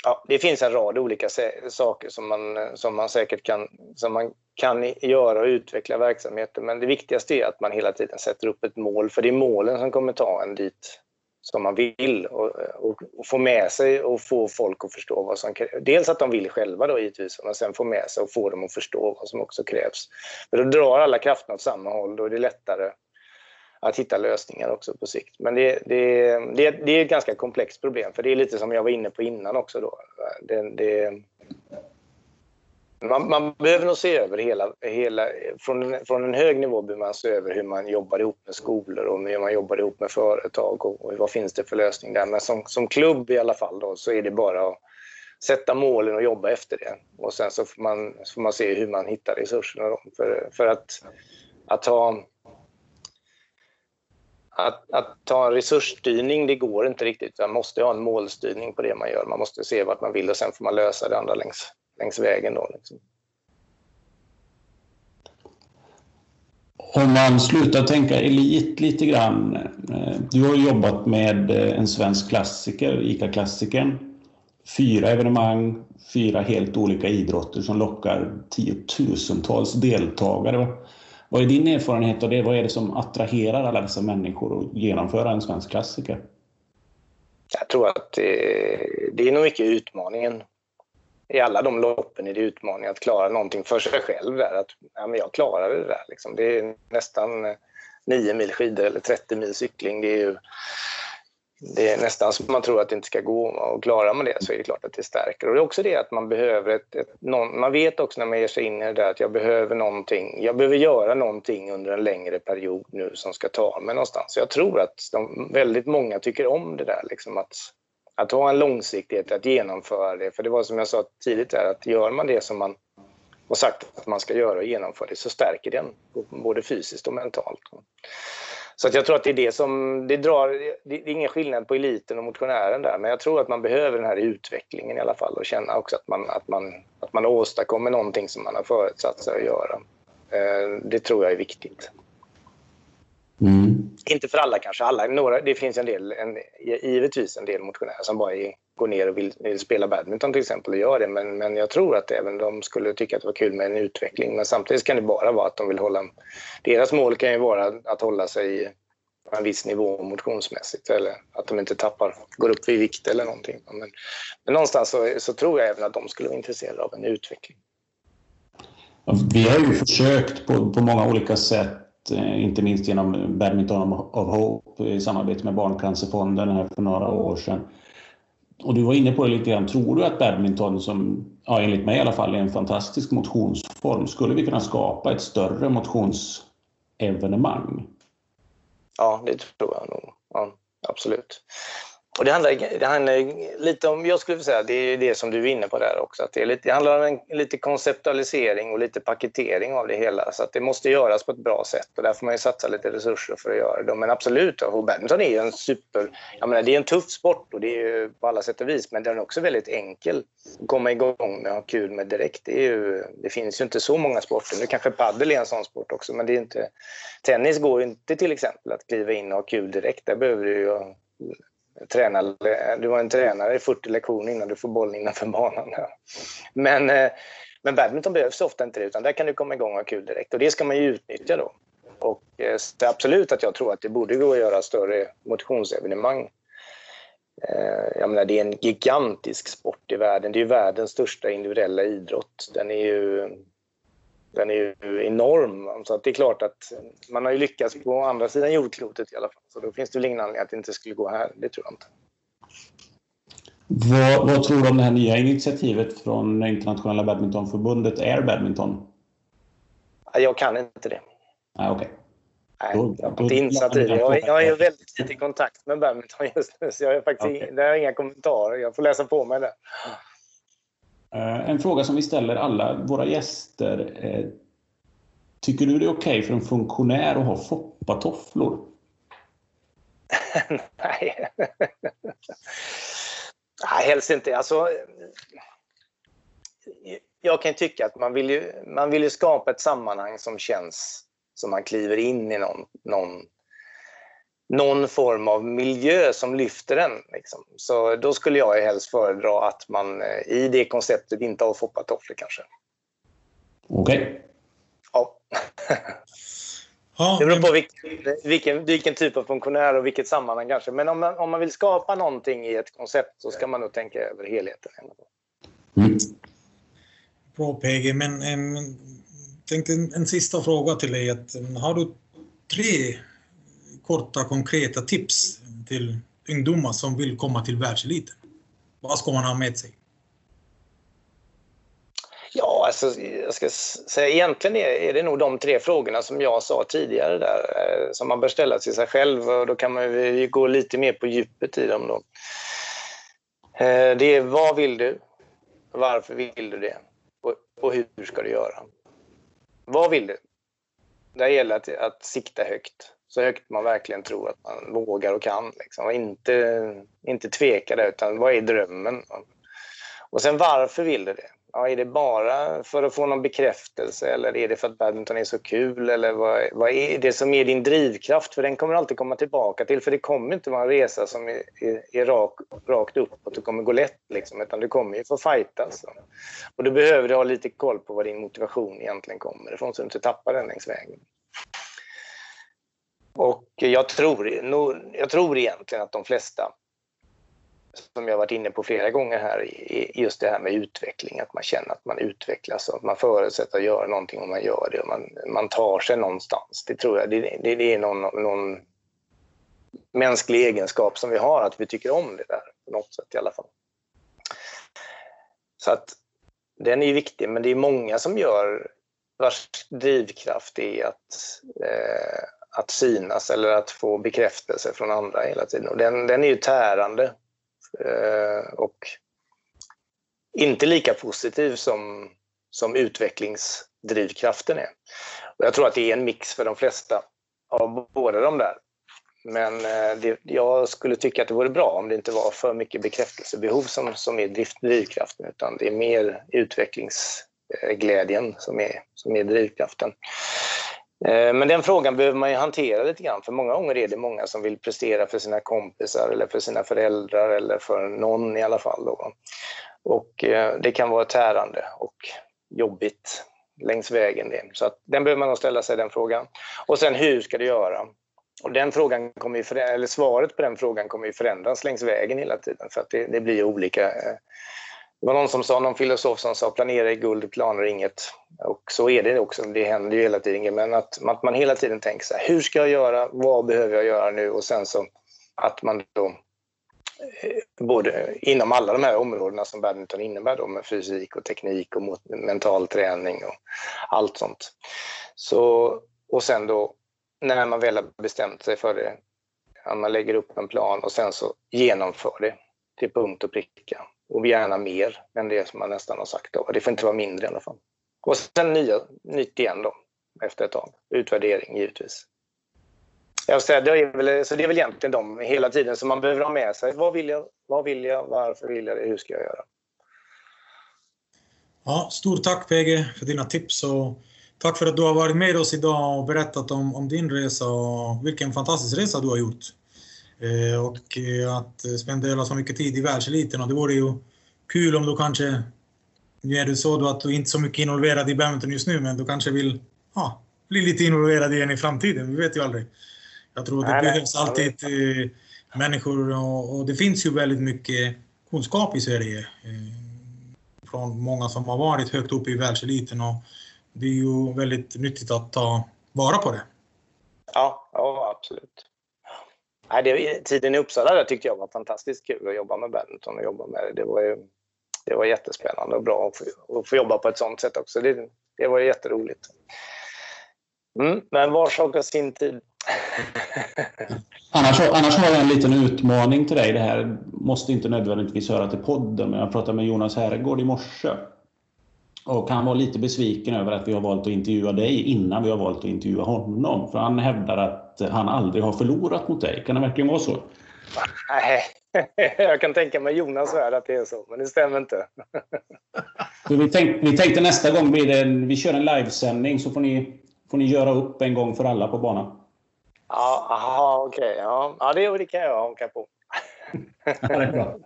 ja, det finns en rad olika saker som man, som man säkert kan, som man kan göra och utveckla verksamheten. Men det viktigaste är att man hela tiden sätter upp ett mål, för det är målen som kommer ta en dit som man vill och, och, och, få med sig och få folk att förstå vad som krävs. Dels att de vill själva då givetvis, men sen få med sig och få dem att förstå vad som också krävs. För då drar alla krafterna åt samma håll, då är det lättare att hitta lösningar också på sikt. Men det, det, det, det är ett ganska komplext problem, för det är lite som jag var inne på innan också. Då. Det, det, man, man, behöver nog se över hela, hela från, från en hög nivå behöver man se över hur man jobbar ihop med skolor och hur man jobbar ihop med företag och, och vad finns det för lösning där. Men som, som klubb i alla fall då, så är det bara att sätta målen och jobba efter det. Och sen så får man, så får man se hur man hittar resurserna. Då. För, för att, att ha att, att ta en resursstyrning, det går inte riktigt. Man måste ha en målstyrning på det man gör. Man måste se vart man vill och sen får man lösa det andra längs, längs vägen. Då, liksom. Om man slutar tänka elit lite grann. Eh, du har jobbat med eh, en svensk klassiker, ICA-klassikern. Fyra evenemang, fyra helt olika idrotter som lockar tiotusentals deltagare. Vad är din erfarenhet av det? Vad är det som attraherar alla dessa människor att genomföra en svensk klassiker? Jag tror att det, det är nog mycket utmaningen i alla de loppen är det utmaning att klara någonting för sig själv. Där. Att, ja, men jag klarade det där. Liksom. Det är nästan eh, 9 mil skidor eller 30 mil cykling. Det är ju, det är nästan som man tror att det inte ska gå och klarar man det så är det klart att det stärker. Och det är också det att man behöver ett, ett någon, man vet också när man ger sig in i det där att jag behöver någonting, jag behöver göra någonting under en längre period nu som ska ta mig någonstans. Jag tror att de, väldigt många tycker om det där liksom att, att ha en långsiktighet, att genomföra det. För det var som jag sa tidigt där, att gör man det som man har sagt att man ska göra och genomför det så stärker den både fysiskt och mentalt. Så att jag tror att det är det som, det drar, det är ingen skillnad på eliten och motionären där, men jag tror att man behöver den här utvecklingen i alla fall och känna också att man, att man, att man åstadkommer någonting som man har förutsatt sig att göra. Eh, det tror jag är viktigt. Mm. Inte för alla kanske, alla, några, det finns en del, en, givetvis en del motionärer som bara går ner och vill, vill, spela badminton till exempel och gör det, men, men jag tror att även de skulle tycka att det var kul med en utveckling. Men samtidigt kan det bara vara att de vill hålla, deras mål kan ju vara att hålla sig på en viss nivå motionsmässigt eller att de inte tappar, går upp i vikt eller någonting. Men, men någonstans så, så tror jag även att de skulle vara intresserade av en utveckling. Vi har ju försökt på, på många olika sätt Eh, inte minst genom Badminton of Hope i samarbete med Barncancerfonden här för några år sedan. Och du var inne på det lite grann. Tror du att badminton, som ja, enligt mig i alla fall är en fantastisk motionsform, skulle vi kunna skapa ett större motionsevenemang? Ja, det tror jag nog. Ja, absolut. Och det handlar, det handlar lite om, jag skulle säga, det är det som du är inne på där också, att det, är lite, det handlar om en, lite konceptualisering och lite paketering av det hela, så att det måste göras på ett bra sätt och där får man ju satsa lite resurser för att göra det. Men absolut, och badminton är ju en super, jag menar det är en tuff sport och det är ju på alla sätt och vis, men den är också väldigt enkel att komma igång med och ha kul med direkt. Det, är ju, det finns ju inte så många sporter, nu kanske padel är en sån sport också, men det är inte, tennis går ju inte till exempel att kliva in och ha kul direkt, där behöver du ju träna, du har en tränare i 40 lektioner innan du får bollen innanför banan. Men, eh, men badminton behövs ofta inte det, utan där kan du komma igång och ha kul direkt. Och det ska man ju utnyttja då. Och eh, det är absolut att jag tror att det borde gå att göra större motionsevenemang. Eh, jag menar, det är en gigantisk sport i världen. Det är ju världens största individuella idrott. Den är ju den är ju enorm. Så det är klart att man har ju lyckats på andra sidan jordklotet i alla fall. Så då finns det väl ingen anledning att det inte skulle gå här. Det tror jag inte. Vad, vad tror du om det här nya initiativet från Internationella Badmintonförbundet Air Badminton? Jag kan inte det. Ah, okay. Nej, då, jag är inte insatt i det. Jag, jag är väldigt lite i kontakt med badminton just nu, så jag har faktiskt okay. det har inga kommentarer. Jag får läsa på mig det. Eh, en fråga som vi ställer alla våra gäster. Eh, tycker du det är okej okay för en funktionär att ha foppatofflor? Nej. Nej, helst inte. Alltså, jag kan tycka att man vill, ju, man vill ju skapa ett sammanhang som känns som man kliver in i någon, någon någon form av miljö som lyfter den. Liksom. Så då skulle jag helst föredra att man eh, i det konceptet inte har foppatofflor kanske. Okej. Okay. Ja. det beror på vilken, vilken, vilken, typ av funktionär och vilket sammanhang kanske. Men om man, om man vill skapa någonting i ett koncept så ska man nog tänka över helheten. Mm. Bra PG, men en, tänkte en, en sista fråga till dig. Att, har du tre korta konkreta tips till ungdomar som vill komma till världseliten? Vad ska man ha med sig? Ja, alltså, jag ska säga egentligen är, det nog de tre frågorna som jag sa tidigare där eh, som man bör ställa till sig själv och då kan man ju gå lite mer på djupet i dem då. Eh, det är vad vill du? Varför vill du det? Och, och hur ska du göra? Vad vill du? Där gäller att, att sikta högt så högt man verkligen tror att man vågar och kan. Liksom. Och inte, inte tveka där, utan vad är drömmen? Och sen varför vill du det? Ja, är det bara för att få någon bekräftelse eller är det för att badminton är så kul? Eller vad, vad är det som är din drivkraft? För den kommer alltid komma tillbaka till. För det kommer inte vara en resa som är, är, är rak, rakt uppåt och kommer gå lätt. Liksom, utan du kommer ju få fightas. Alltså. Och då behöver du ha lite koll på var din motivation egentligen kommer ifrån så du inte tappar den längs vägen. Och jag tror, jag tror egentligen att de flesta, som jag varit inne på flera gånger här, just det här med utveckling, att man känner att man utvecklas och att man förutsätter att göra någonting och man gör det och man, man tar sig någonstans. Det tror jag, det, det, det är någon, någon mänsklig egenskap som vi har, att vi tycker om det där på något sätt i alla fall. Så att den är viktig, men det är många som gör vars drivkraft är att, eh, att synas eller att få bekräftelse från andra hela tiden. Och den, den är ju tärande eh, och inte lika positiv som, som utvecklingsdrivkraften är. Och jag tror att det är en mix för de flesta av båda de där. Men eh, det, jag skulle tycka att det vore bra om det inte var för mycket bekräftelsebehov som, som är drivkraften, utan det är mer utvecklingsglädjen som är, som är drivkraften. Eh, men den frågan behöver man ju hantera lite grann, för många gånger är det många som vill prestera för sina kompisar eller för sina föräldrar eller för någon i alla fall. Då. Och eh, det kan vara tärande och jobbigt längs vägen. Så att den behöver man nog ställa sig den frågan. Och sen hur ska du göra? Och den frågan kommer ju, eller svaret på den frågan kommer ju förändras längs vägen hela tiden för att det, det blir olika. Eh, det var någon som sa, någon filosof som sa planera i guld, planer inget. Och så är det också, det händer ju hela tiden. Men att, att man hela tiden tänker så här, hur ska jag göra, vad behöver jag göra nu? Och sen så att man då eh, både inom alla de här områdena som badminton innebär då med fysik och teknik och mental träning och allt sånt. Så, och sen då när man väl har bestämt sig för det, att man lägger upp en plan och sen så genomför det till punkt och pricka. Och gärna mer än det som man nästan har sagt. Då. Det får inte vara mindre i alla fall. Och sen nya, nytt igen då, efter ett tag. Utvärdering givetvis. Jag säga, det, är väl, så det är väl egentligen de hela tiden som man behöver ha med sig. Vad vill jag? Vad vill jag? Varför vill jag det? Hur ska jag göra? Ja, stort tack PG för dina tips och Tack för att du har varit med oss idag och berättat om, om din resa och vilken fantastisk resa du har gjort. Eh, och eh, att spendera så mycket tid i världseliten och det vore ju kul om du kanske, nu är det så då att du inte är så mycket involverad i badminton just nu, men du kanske vill ja, bli lite involverad igen i framtiden, vi vet ju aldrig. Jag tror att det nej, behövs nej, alltid eh, människor och, och, det finns ju väldigt mycket kunskap i Sverige eh, från många som har varit högt uppe i världseliten och det är ju väldigt nyttigt att ta vara på det. Ja, ja absolut. Nej, det, tiden i Uppsala där tyckte jag var fantastiskt kul att jobba med badminton och jobba med det. Det var, ju, det var jättespännande och bra att få, att få jobba på ett sånt sätt också. Det, det var jätteroligt. Mm, men var sak har sin tid. annars, annars har jag en liten utmaning till dig. Det här måste inte nödvändigtvis höra till podden, men jag pratade med Jonas Herrgård i morse. Och han var lite besviken över att vi har valt att intervjua dig innan vi har valt att intervjua honom. För han hävdar att han aldrig har förlorat mot dig. Kan det verkligen vara så? Nej, jag kan tänka mig Jonas värld att det är så, men det stämmer inte. vi, tänkte, vi tänkte nästa gång blir det en, vi kör en livesändning så får ni, får ni göra upp en gång för alla på banan. Ja, aha, okej. Okay. Ja. ja, det, det kan jag haka på. ja, det är bra.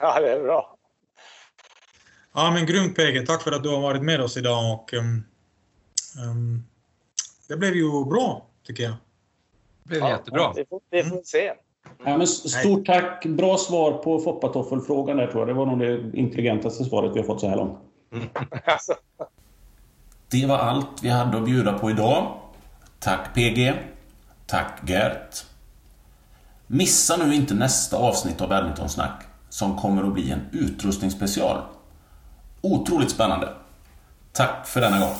Ja, det är bra. Ja, men grymt PG. Tack för att du har varit med oss idag. Och, um, um, det blev ju bra, tycker jag. Det blev ja, jättebra. Vi får, vi får se. Ja, men stort tack. Bra svar på Foppatoffelfrågan där tror jag. Det var nog det intelligentaste svaret vi har fått så här långt. Det var allt vi hade att bjuda på idag. Tack PG. Tack Gert. Missa nu inte nästa avsnitt av Badmintonsnack som kommer att bli en utrustningsspecial. Otroligt spännande. Tack för denna gång.